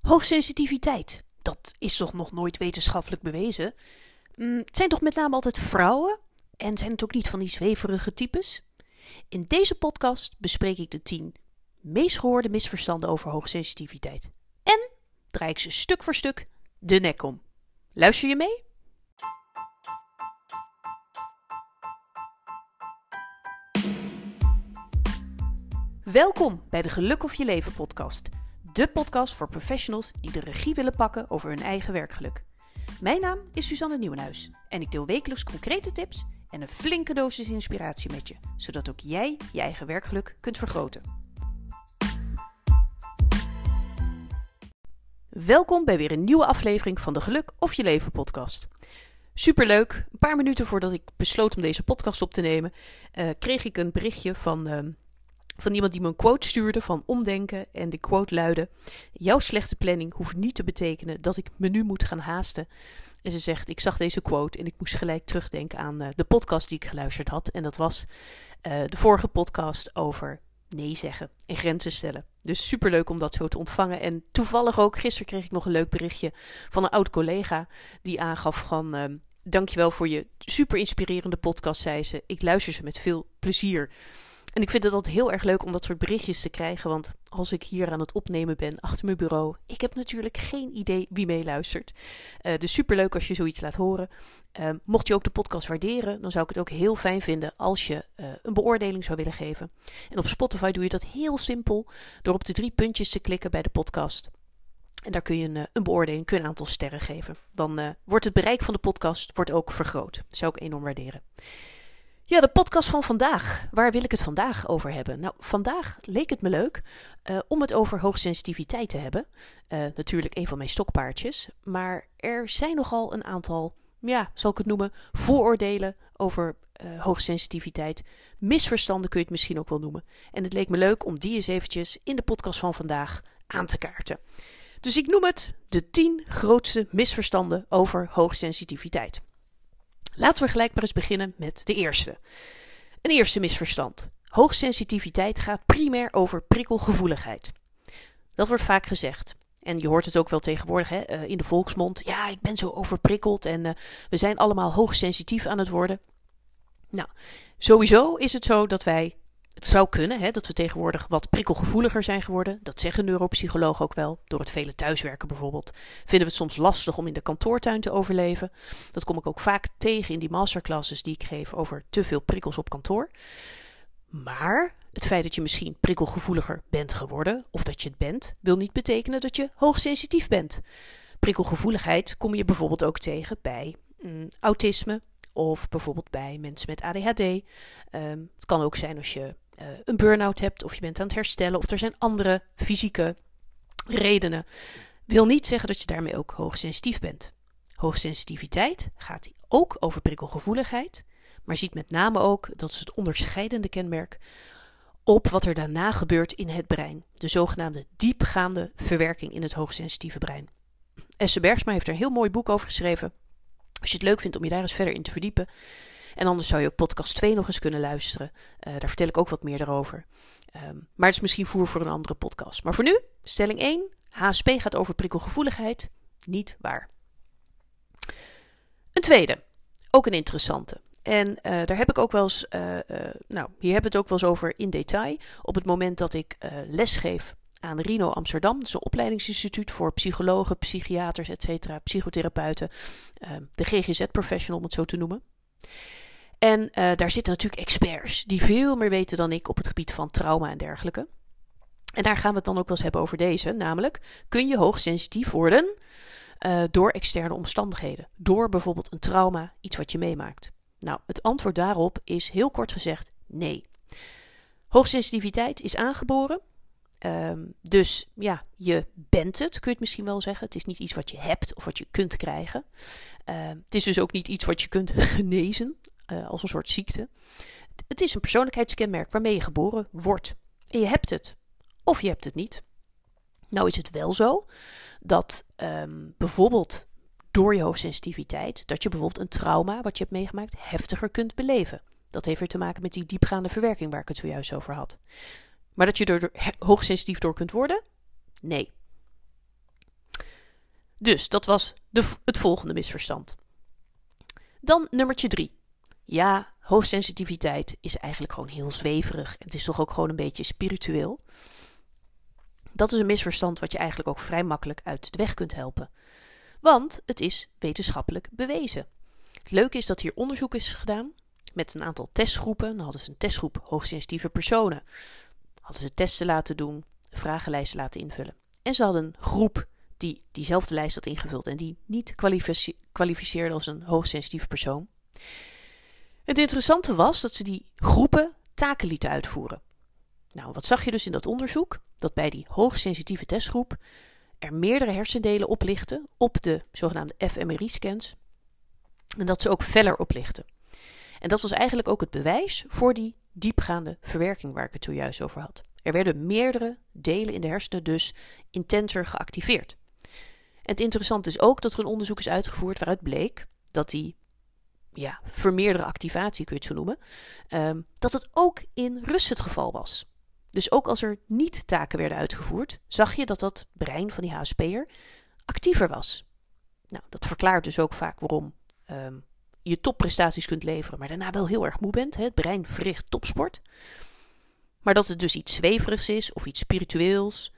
Hoogsensitiviteit, dat is toch nog nooit wetenschappelijk bewezen? Mm, het zijn toch met name altijd vrouwen? En zijn het ook niet van die zweverige types? In deze podcast bespreek ik de 10 meest gehoorde misverstanden over hoogsensitiviteit. En draai ik ze stuk voor stuk de nek om. Luister je mee? Welkom bij de Geluk of Je Leven podcast. De podcast voor professionals die de regie willen pakken over hun eigen werkgeluk. Mijn naam is Suzanne Nieuwenhuis en ik deel wekelijks concrete tips en een flinke dosis inspiratie met je, zodat ook jij je eigen werkgeluk kunt vergroten. Welkom bij weer een nieuwe aflevering van de Geluk of Je Leven podcast. Superleuk, een paar minuten voordat ik besloot om deze podcast op te nemen, uh, kreeg ik een berichtje van uh, van iemand die me een quote stuurde van omdenken. En de quote luidde: Jouw slechte planning hoeft niet te betekenen dat ik me nu moet gaan haasten. En ze zegt: Ik zag deze quote en ik moest gelijk terugdenken aan uh, de podcast die ik geluisterd had. En dat was uh, de vorige podcast over nee zeggen en grenzen stellen. Dus superleuk om dat zo te ontvangen. En toevallig ook, gisteren kreeg ik nog een leuk berichtje van een oud collega die aangaf van. Uh, Dankjewel voor je super inspirerende podcast, zei ze. Ik luister ze met veel plezier. En ik vind het altijd heel erg leuk om dat soort berichtjes te krijgen. Want als ik hier aan het opnemen ben achter mijn bureau, ik heb natuurlijk geen idee wie meeluistert. Uh, dus superleuk als je zoiets laat horen. Uh, mocht je ook de podcast waarderen, dan zou ik het ook heel fijn vinden als je uh, een beoordeling zou willen geven. En op Spotify doe je dat heel simpel door op de drie puntjes te klikken bij de podcast. En daar kun je een, een beoordeling, kun een aantal sterren geven. Dan wordt het bereik van de podcast wordt ook vergroot. Dat zou ik enorm waarderen. Ja, de podcast van vandaag. Waar wil ik het vandaag over hebben? Nou, vandaag leek het me leuk uh, om het over hoogsensitiviteit te hebben. Uh, natuurlijk een van mijn stokpaardjes. Maar er zijn nogal een aantal, ja, zal ik het noemen, vooroordelen over uh, hoogsensitiviteit. Misverstanden kun je het misschien ook wel noemen. En het leek me leuk om die eens eventjes in de podcast van vandaag aan te kaarten. Dus ik noem het de 10 grootste misverstanden over hoogsensitiviteit. Laten we gelijk maar eens beginnen met de eerste. Een eerste misverstand. Hoogsensitiviteit gaat primair over prikkelgevoeligheid. Dat wordt vaak gezegd. En je hoort het ook wel tegenwoordig hè, in de volksmond. Ja, ik ben zo overprikkeld en uh, we zijn allemaal hoogsensitief aan het worden. Nou, sowieso is het zo dat wij het zou kunnen hè, dat we tegenwoordig wat prikkelgevoeliger zijn geworden. Dat zeggen neuropsychologen ook wel. Door het vele thuiswerken bijvoorbeeld. Vinden we het soms lastig om in de kantoortuin te overleven. Dat kom ik ook vaak tegen in die masterclasses die ik geef over te veel prikkels op kantoor. Maar het feit dat je misschien prikkelgevoeliger bent geworden, of dat je het bent, wil niet betekenen dat je hoogsensitief bent. Prikkelgevoeligheid kom je bijvoorbeeld ook tegen bij mm, autisme, of bijvoorbeeld bij mensen met ADHD. Um, het kan ook zijn als je uh, een burn-out hebt of je bent aan het herstellen of er zijn andere fysieke redenen. Wil niet zeggen dat je daarmee ook hoogsensitief bent. Hoogsensitiviteit gaat ook over prikkelgevoeligheid, maar ziet met name ook, dat is het onderscheidende kenmerk, op wat er daarna gebeurt in het brein. De zogenaamde diepgaande verwerking in het hoogsensitieve brein. Esse Bergsma heeft er een heel mooi boek over geschreven. Als je het leuk vindt om je daar eens verder in te verdiepen. En anders zou je ook podcast 2 nog eens kunnen luisteren. Uh, daar vertel ik ook wat meer daarover. Um, maar het is misschien voer voor een andere podcast. Maar voor nu, stelling 1. HSP gaat over prikkelgevoeligheid. Niet waar. Een tweede. Ook een interessante. En uh, daar heb ik ook wel eens, uh, nou, hier hebben we het ook wel eens over in detail. Op het moment dat ik lesgeef aan Rino Amsterdam. Dat is een opleidingsinstituut voor psychologen, psychiaters, etc., psychotherapeuten. Uh, de GGZ-professional, om het zo te noemen. En uh, daar zitten natuurlijk experts die veel meer weten dan ik op het gebied van trauma en dergelijke. En daar gaan we het dan ook wel eens hebben over deze. Namelijk, kun je hoogsensitief worden uh, door externe omstandigheden? Door bijvoorbeeld een trauma, iets wat je meemaakt? Nou, het antwoord daarop is heel kort gezegd nee. Hoogsensitiviteit is aangeboren. Um, dus ja, je bent het, kun je het misschien wel zeggen. Het is niet iets wat je hebt of wat je kunt krijgen. Uh, het is dus ook niet iets wat je kunt genezen uh, als een soort ziekte. Het is een persoonlijkheidskenmerk waarmee je geboren wordt. En je hebt het. Of je hebt het niet. Nou is het wel zo dat um, bijvoorbeeld door je hoogsensitiviteit, dat je bijvoorbeeld een trauma wat je hebt meegemaakt heftiger kunt beleven. Dat heeft weer te maken met die diepgaande verwerking waar ik het zojuist over had. Maar dat je er hoogsensitief door kunt worden? Nee. Dus dat was de, het volgende misverstand. Dan nummertje drie. Ja, hoogsensitiviteit is eigenlijk gewoon heel zweverig. Het is toch ook gewoon een beetje spiritueel. Dat is een misverstand wat je eigenlijk ook vrij makkelijk uit de weg kunt helpen. Want het is wetenschappelijk bewezen. Het leuke is dat hier onderzoek is gedaan met een aantal testgroepen. Dan hadden ze een testgroep hoogsensitieve personen. Hadden ze testen laten doen, vragenlijsten laten invullen. En ze hadden een groep die diezelfde lijst had ingevuld en die niet kwalificeerde als een hoogsensitieve persoon. Het interessante was dat ze die groepen taken lieten uitvoeren. Nou, wat zag je dus in dat onderzoek? Dat bij die hoogsensitieve testgroep er meerdere hersendelen oplichten op de zogenaamde fMRI-scans en dat ze ook feller oplichten. En dat was eigenlijk ook het bewijs voor die diepgaande verwerking waar ik het zojuist over had. Er werden meerdere delen in de hersenen dus intenser geactiveerd. En het interessante is ook dat er een onderzoek is uitgevoerd waaruit bleek dat die ja, vermeerderde activatie, kun je het zo noemen, um, dat het ook in rust het geval was. Dus ook als er niet taken werden uitgevoerd, zag je dat dat brein van die HSP'er actiever was. Nou, dat verklaart dus ook vaak waarom um, je topprestaties kunt leveren, maar daarna wel heel erg moe bent. Hè? Het brein verricht topsport. Maar dat het dus iets zweverigs is of iets spiritueels,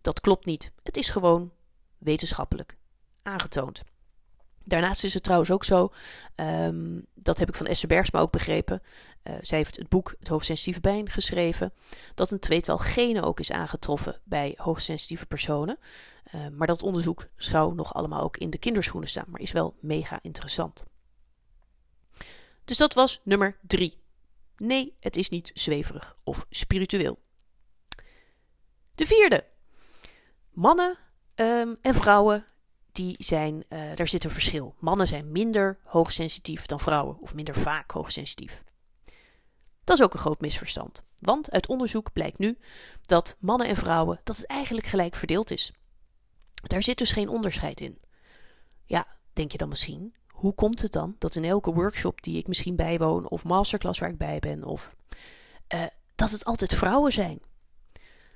dat klopt niet. Het is gewoon wetenschappelijk aangetoond. Daarnaast is het trouwens ook zo, ehm, dat heb ik van Esther Bergsma ook begrepen. Uh, zij heeft het boek Het Hoogsensitieve Brein geschreven. Dat een tweetal genen ook is aangetroffen bij hoogsensitieve personen. Uh, maar dat onderzoek zou nog allemaal ook in de kinderschoenen staan. Maar is wel mega interessant. Dus dat was nummer drie. Nee, het is niet zweverig of spiritueel. De vierde. Mannen um, en vrouwen die zijn, uh, daar zit een verschil. Mannen zijn minder hoogsensitief dan vrouwen, of minder vaak hoogsensitief. Dat is ook een groot misverstand. Want uit onderzoek blijkt nu dat mannen en vrouwen, dat het eigenlijk gelijk verdeeld is. Daar zit dus geen onderscheid in. Ja, denk je dan misschien, hoe komt het dan dat in elke workshop die ik misschien bijwoon, of masterclass waar ik bij ben, of uh, dat het altijd vrouwen zijn?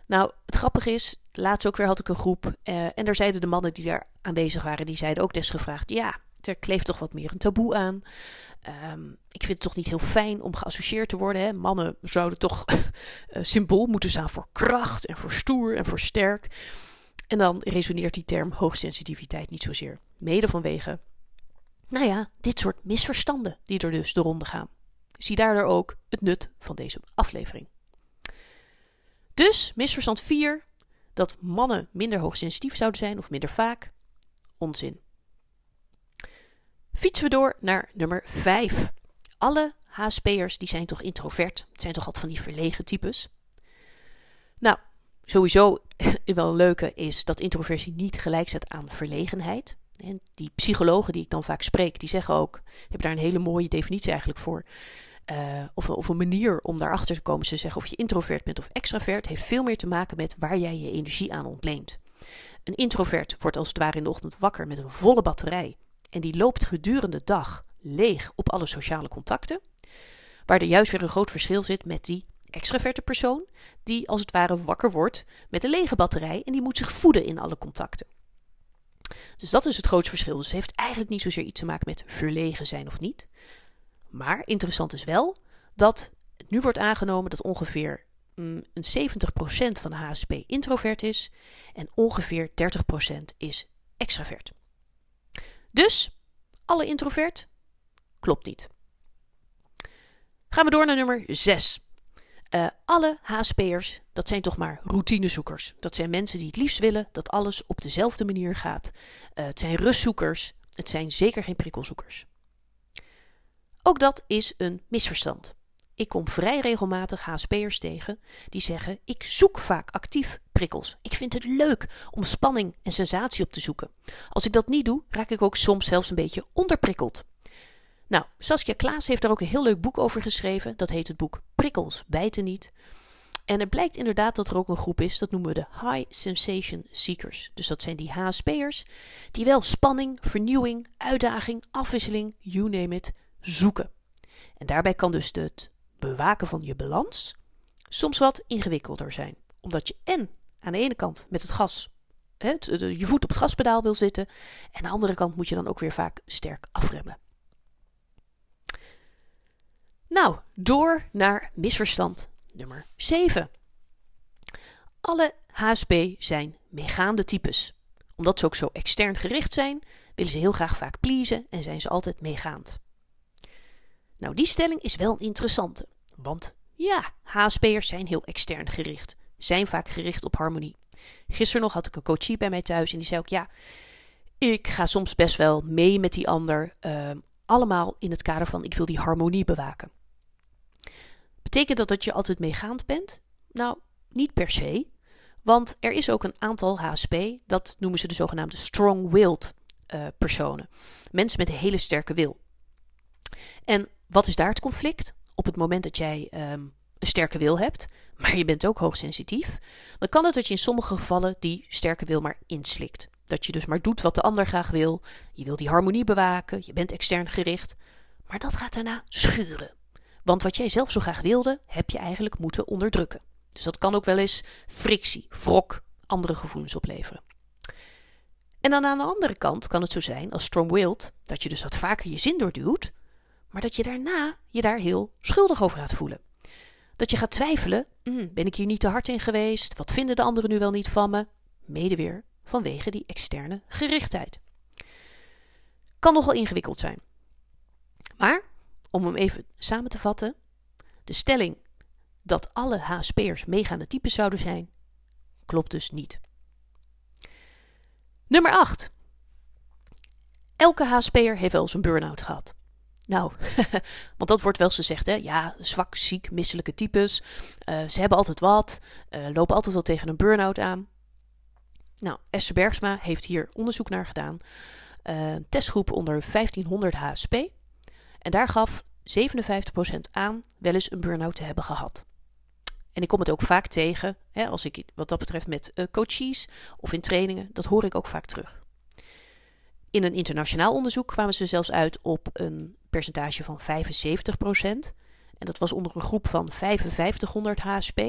Nou, het grappige is, laatst ook weer had ik een groep. Uh, en daar zeiden de mannen die daar aanwezig waren, die zeiden ook desgevraagd: ja, er kleeft toch wat meer een taboe aan. Um, ik vind het toch niet heel fijn om geassocieerd te worden. Hè? Mannen zouden toch uh, symbool moeten staan voor kracht en voor stoer en voor sterk. En dan resoneert die term hoogsensitiviteit niet zozeer. Mede vanwege, nou ja, dit soort misverstanden die er dus de ronde gaan. Zie daardoor ook het nut van deze aflevering. Dus misverstand 4, dat mannen minder hoogsensitief zouden zijn of minder vaak. Onzin. Fietsen we door naar nummer 5. Alle HSP'ers die zijn toch introvert? Het zijn toch altijd van die verlegen types? Nou, sowieso wel een leuke is dat introversie niet gelijk staat aan verlegenheid. En die psychologen die ik dan vaak spreek, die zeggen ook, hebben daar een hele mooie definitie eigenlijk voor. Uh, of, of, een manier om daarachter te komen. Ze zeggen of je introvert bent of extravert, heeft veel meer te maken met waar jij je energie aan ontleent. Een introvert wordt als het ware in de ochtend wakker met een volle batterij. En die loopt gedurende de dag leeg op alle sociale contacten. Waar er juist weer een groot verschil zit met die extraverte persoon, die als het ware wakker wordt met een lege batterij en die moet zich voeden in alle contacten. Dus dat is het grootste verschil. Dus het heeft eigenlijk niet zozeer iets te maken met verlegen zijn of niet. Maar interessant is wel dat nu wordt aangenomen dat ongeveer mm, een 70% van de HSP introvert is en ongeveer 30% is extravert. Dus alle introvert klopt niet. Gaan we door naar nummer 6. Eh, alle HSP'ers, dat zijn toch maar routinezoekers. Dat zijn mensen die het liefst willen dat alles op dezelfde manier gaat. Uh, het zijn rustzoekers, het zijn zeker geen prikkelzoekers. Ook dat is een misverstand. Ik kom vrij regelmatig HSP'ers tegen die zeggen: Ik zoek vaak actief prikkels. Ik vind het leuk om spanning en sensatie op te zoeken. Als ik dat niet doe, raak ik ook soms zelfs een beetje onderprikkeld. Nou, Saskia Klaas heeft daar ook een heel leuk boek over geschreven. Dat heet het boek Prikkels bijten niet. En het blijkt inderdaad dat er ook een groep is, dat noemen we de High Sensation Seekers. Dus dat zijn die HSP'ers die wel spanning, vernieuwing, uitdaging, afwisseling, you name it, zoeken. En daarbij kan dus het bewaken van je balans soms wat ingewikkelder zijn. Omdat je en aan de ene kant met het gas je voet op het gaspedaal wil zitten. En aan de andere kant moet je dan ook weer vaak sterk afremmen. Nou, door naar misverstand nummer 7. Alle HSP zijn meegaande types. Omdat ze ook zo extern gericht zijn, willen ze heel graag vaak pleasen en zijn ze altijd meegaand. Nou, die stelling is wel een interessante. Want ja, HSP'ers zijn heel extern gericht. Zijn vaak gericht op harmonie. Gisteren nog had ik een coachie bij mij thuis en die zei ook: Ja, ik ga soms best wel mee met die ander. Ehm, allemaal in het kader van ik wil die harmonie bewaken. Betekent dat dat je altijd meegaand bent? Nou, niet per se. Want er is ook een aantal HSP, dat noemen ze de zogenaamde strong-willed uh, personen. Mensen met een hele sterke wil. En wat is daar het conflict? Op het moment dat jij um, een sterke wil hebt, maar je bent ook hoogsensitief, dan kan het dat je in sommige gevallen die sterke wil maar inslikt. Dat je dus maar doet wat de ander graag wil. Je wil die harmonie bewaken, je bent extern gericht. Maar dat gaat daarna schuren. Want wat jij zelf zo graag wilde, heb je eigenlijk moeten onderdrukken. Dus dat kan ook wel eens frictie, wrok, andere gevoelens opleveren. En dan aan de andere kant kan het zo zijn, als strong-willed, dat je dus wat vaker je zin doorduwt, maar dat je daarna je daar heel schuldig over gaat voelen. Dat je gaat twijfelen: mm, ben ik hier niet te hard in geweest? Wat vinden de anderen nu wel niet van me? Mede weer vanwege die externe gerichtheid. Kan nogal ingewikkeld zijn. Maar om hem even samen te vatten: de stelling dat alle HSP'ers meegaande types zouden zijn, klopt dus niet. Nummer 8. Elke HSP'er heeft wel eens een burn-out gehad. Nou, want dat wordt wel eens gezegd, hè? Ja, zwak, ziek, misselijke types. Uh, ze hebben altijd wat, uh, lopen altijd wel tegen een burn-out aan. Nou, Esther Bergsma heeft hier onderzoek naar gedaan. Uh, testgroep onder 1500 HSP. En daar gaf 57% aan wel eens een burn-out te hebben gehad. En ik kom het ook vaak tegen, hè, als ik wat dat betreft met uh, coaches of in trainingen, dat hoor ik ook vaak terug. In een internationaal onderzoek kwamen ze zelfs uit op een percentage van 75%. En dat was onder een groep van 5500 HSP.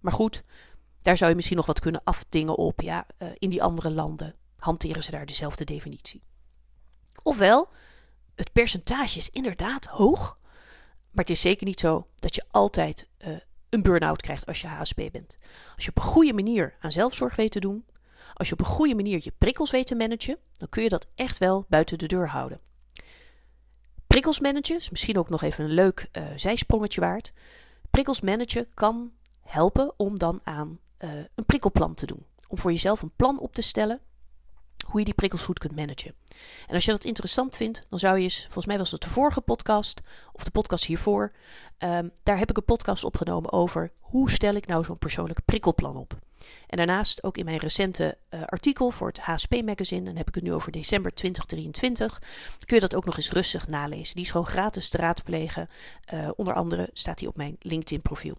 Maar goed, daar zou je misschien nog wat kunnen afdingen op. Ja, uh, in die andere landen hanteren ze daar dezelfde definitie. Ofwel, het percentage is inderdaad hoog. Maar het is zeker niet zo dat je altijd uh, een burn-out krijgt als je HSP bent. Als je op een goede manier aan zelfzorg weet te doen, als je op een goede manier je prikkels weet te managen, dan kun je dat echt wel buiten de deur houden. Prikkels managen is misschien ook nog even een leuk uh, zijsprongetje waard. Prikkels managen kan helpen om dan aan uh, een prikkelplan te doen. Om voor jezelf een plan op te stellen hoe je die prikkels goed kunt managen. En als je dat interessant vindt, dan zou je eens, volgens mij was het de vorige podcast of de podcast hiervoor, um, daar heb ik een podcast opgenomen over hoe stel ik nou zo'n persoonlijk prikkelplan op. En daarnaast ook in mijn recente uh, artikel voor het HSP Magazine, dan heb ik het nu over december 2023, kun je dat ook nog eens rustig nalezen. Die is gewoon gratis te raadplegen. Uh, onder andere staat die op mijn LinkedIn profiel.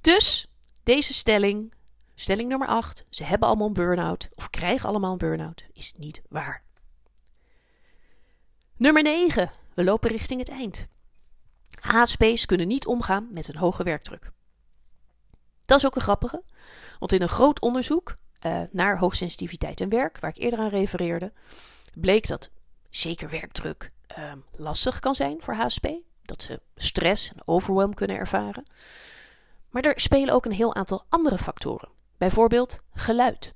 Dus deze stelling Stelling nummer 8. Ze hebben allemaal een burn-out of krijgen allemaal een burn-out. Is niet waar. Nummer 9. We lopen richting het eind. HSP's kunnen niet omgaan met een hoge werkdruk. Dat is ook een grappige, want in een groot onderzoek uh, naar hoogsensitiviteit en werk, waar ik eerder aan refereerde, bleek dat zeker werkdruk uh, lastig kan zijn voor HSP. Dat ze stress en overwhelm kunnen ervaren. Maar er spelen ook een heel aantal andere factoren. Bijvoorbeeld geluid.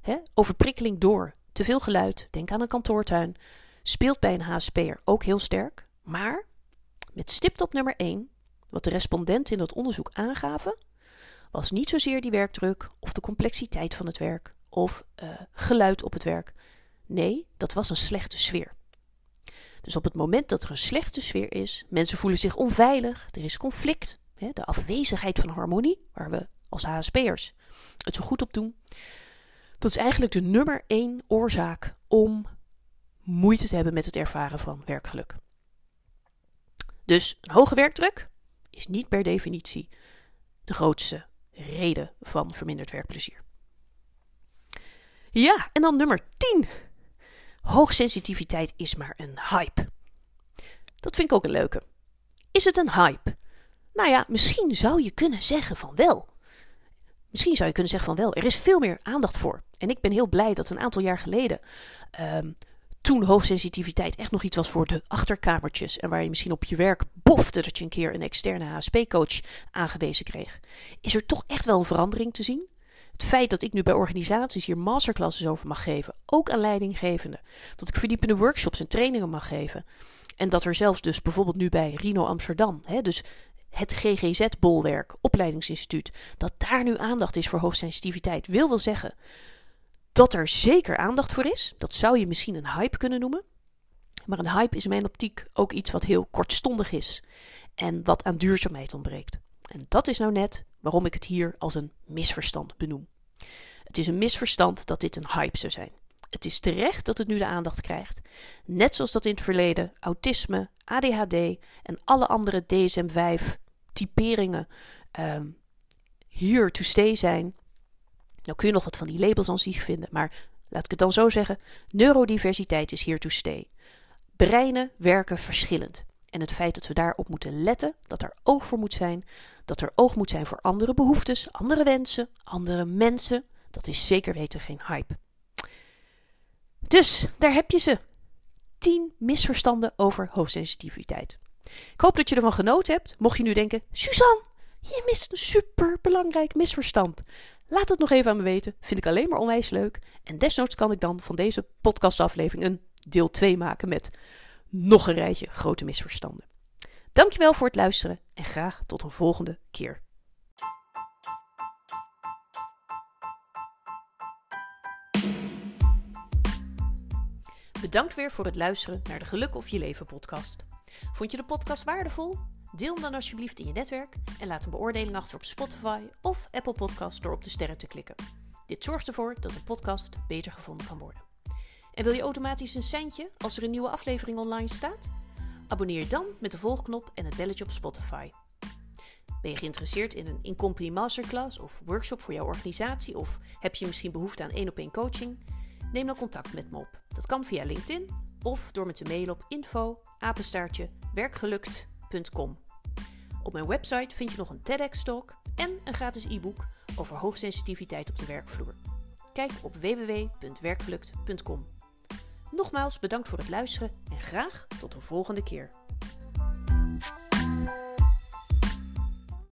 He, overprikkeling door te veel geluid, denk aan een kantoortuin, speelt bij een HSP'er ook heel sterk. Maar met stipt op nummer 1, wat de respondenten in dat onderzoek aangaven, was niet zozeer die werkdruk of de complexiteit van het werk of uh, geluid op het werk. Nee, dat was een slechte sfeer. Dus op het moment dat er een slechte sfeer is, mensen voelen zich onveilig, er is conflict, de afwezigheid van harmonie, waar we als HSP'ers het zo goed op doen. Dat is eigenlijk de nummer één oorzaak om moeite te hebben met het ervaren van werkgeluk. Dus een hoge werkdruk is niet per definitie de grootste reden van verminderd werkplezier. Ja, en dan nummer 10. Hoogsensitiviteit is maar een hype. Dat vind ik ook een leuke. Is het een hype? Nou ja, misschien zou je kunnen zeggen van wel. Misschien zou je kunnen zeggen van wel, er is veel meer aandacht voor. En ik ben heel blij dat een aantal jaar geleden, um, toen hoogsensitiviteit echt nog iets was voor de achterkamertjes. En waar je misschien op je werk bofte dat je een keer een externe HSP-coach aangewezen kreeg. Is er toch echt wel een verandering te zien? Het feit dat ik nu bij organisaties hier masterclasses over mag geven, ook aan leidinggevenden. Dat ik verdiepende workshops en trainingen mag geven. En dat er zelfs dus bijvoorbeeld nu bij Rino Amsterdam, hè, dus het GGZ-bolwerk, opleidingsinstituut, dat daar nu aandacht is voor hoogsensitiviteit, wil wel zeggen dat er zeker aandacht voor is. Dat zou je misschien een hype kunnen noemen. Maar een hype is in mijn optiek ook iets wat heel kortstondig is en wat aan duurzaamheid ontbreekt. En dat is nou net waarom ik het hier als een misverstand benoem. Het is een misverstand dat dit een hype zou zijn. Het is terecht dat het nu de aandacht krijgt. Net zoals dat in het verleden autisme, ADHD en alle andere DSM-5 typeringen um, here to stay zijn. Nou kun je nog wat van die labels aan zich vinden, maar laat ik het dan zo zeggen: neurodiversiteit is here to stay. Breinen werken verschillend. En het feit dat we daarop moeten letten, dat er oog voor moet zijn, dat er oog moet zijn voor andere behoeftes, andere wensen, andere mensen, dat is zeker weten geen hype. Dus daar heb je ze. 10 misverstanden over hoogsensitiviteit. Ik hoop dat je ervan genoten hebt. Mocht je nu denken: Suzanne, je mist een super belangrijk misverstand. Laat het nog even aan me weten. Vind ik alleen maar onwijs leuk. En desnoods kan ik dan van deze podcastaflevering een deel 2 maken met nog een rijtje grote misverstanden. Dankjewel voor het luisteren en graag tot een volgende keer. Bedankt weer voor het luisteren naar de Geluk of Je Leven podcast. Vond je de podcast waardevol? Deel hem dan alsjeblieft in je netwerk en laat een beoordeling achter op Spotify of Apple Podcast door op de sterren te klikken. Dit zorgt ervoor dat de podcast beter gevonden kan worden. En wil je automatisch een centje als er een nieuwe aflevering online staat? Abonneer dan met de volgknop en het belletje op Spotify. Ben je geïnteresseerd in een in-company masterclass of workshop voor jouw organisatie? Of heb je misschien behoefte aan één op één coaching? Neem dan contact met me op. Dat kan via LinkedIn of door me te mailen op info werkgelukt.com. Op mijn website vind je nog een TEDx-talk en een gratis e-book over hoogsensitiviteit op de werkvloer. Kijk op www.werkgelukt.com. Nogmaals bedankt voor het luisteren en graag tot de volgende keer.